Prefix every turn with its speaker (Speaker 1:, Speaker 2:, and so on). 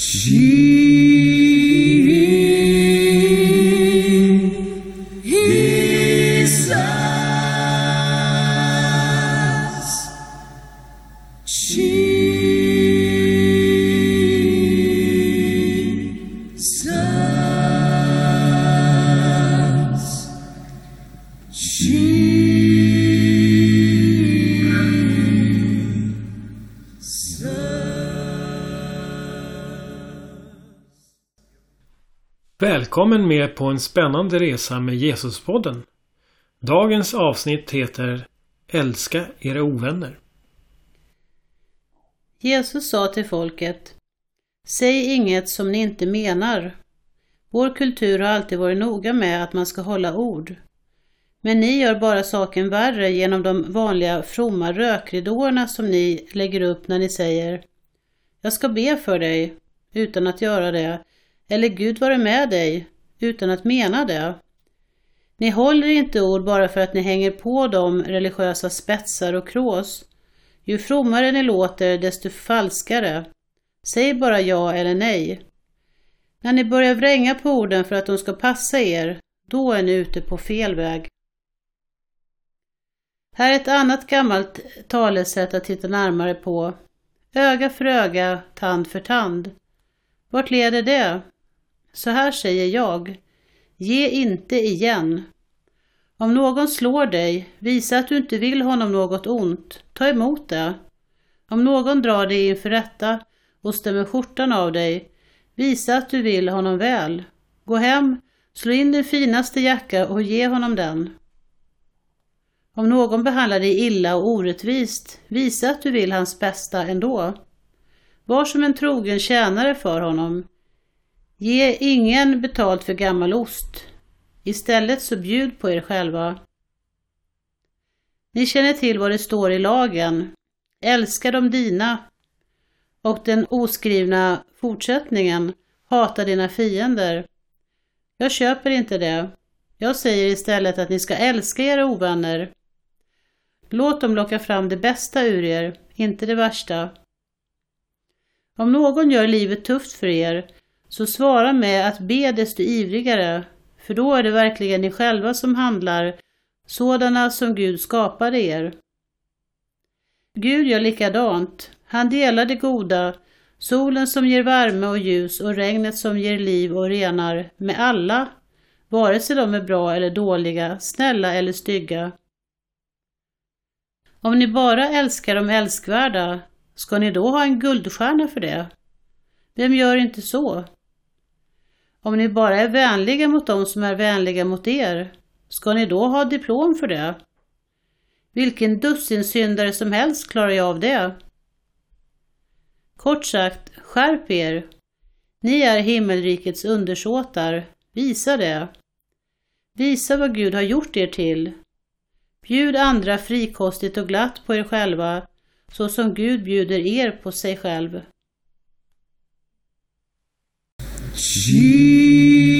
Speaker 1: Jesus. Välkommen med på en spännande resa med Jesuspodden. Dagens avsnitt heter Älska era ovänner.
Speaker 2: Jesus sa till folket Säg inget som ni inte menar. Vår kultur har alltid varit noga med att man ska hålla ord. Men ni gör bara saken värre genom de vanliga fromma rökridåerna som ni lägger upp när ni säger Jag ska be för dig, utan att göra det, eller Gud vare med dig, utan att mena det. Ni håller inte ord bara för att ni hänger på de religiösa spetsar och krås. Ju frommare ni låter, desto falskare. Säg bara ja eller nej. När ni börjar vränga på orden för att de ska passa er, då är ni ute på fel väg. Här är ett annat gammalt talesätt att titta närmare på. Öga för öga, tand för tand. Vart leder det? Så här säger jag. Ge inte igen. Om någon slår dig, visa att du inte vill honom något ont. Ta emot det. Om någon drar dig inför rätta och stämmer skjortan av dig, visa att du vill honom väl. Gå hem, slå in din finaste jacka och ge honom den. Om någon behandlar dig illa och orättvist, visa att du vill hans bästa ändå. Var som en trogen tjänare för honom. Ge ingen betalt för gammal ost. Istället så bjud på er själva. Ni känner till vad det står i lagen. Älska de dina. Och den oskrivna fortsättningen. Hata dina fiender. Jag köper inte det. Jag säger istället att ni ska älska era ovänner. Låt dem locka fram det bästa ur er, inte det värsta. Om någon gör livet tufft för er, så svara med att be desto ivrigare, för då är det verkligen ni själva som handlar sådana som Gud skapade er. Gud gör likadant. Han delar det goda, solen som ger värme och ljus och regnet som ger liv och renar, med alla, vare sig de är bra eller dåliga, snälla eller stygga. Om ni bara älskar de älskvärda, ska ni då ha en guldstjärna för det? Vem gör inte så? Om ni bara är vänliga mot dem som är vänliga mot er, ska ni då ha diplom för det? Vilken dussinsyndare som helst klarar ju av det. Kort sagt, skärp er. Ni är himmelrikets undersåtar. Visa det. Visa vad Gud har gjort er till. Bjud andra frikostigt och glatt på er själva, så som Gud bjuder er på sig själv.
Speaker 3: Jesus.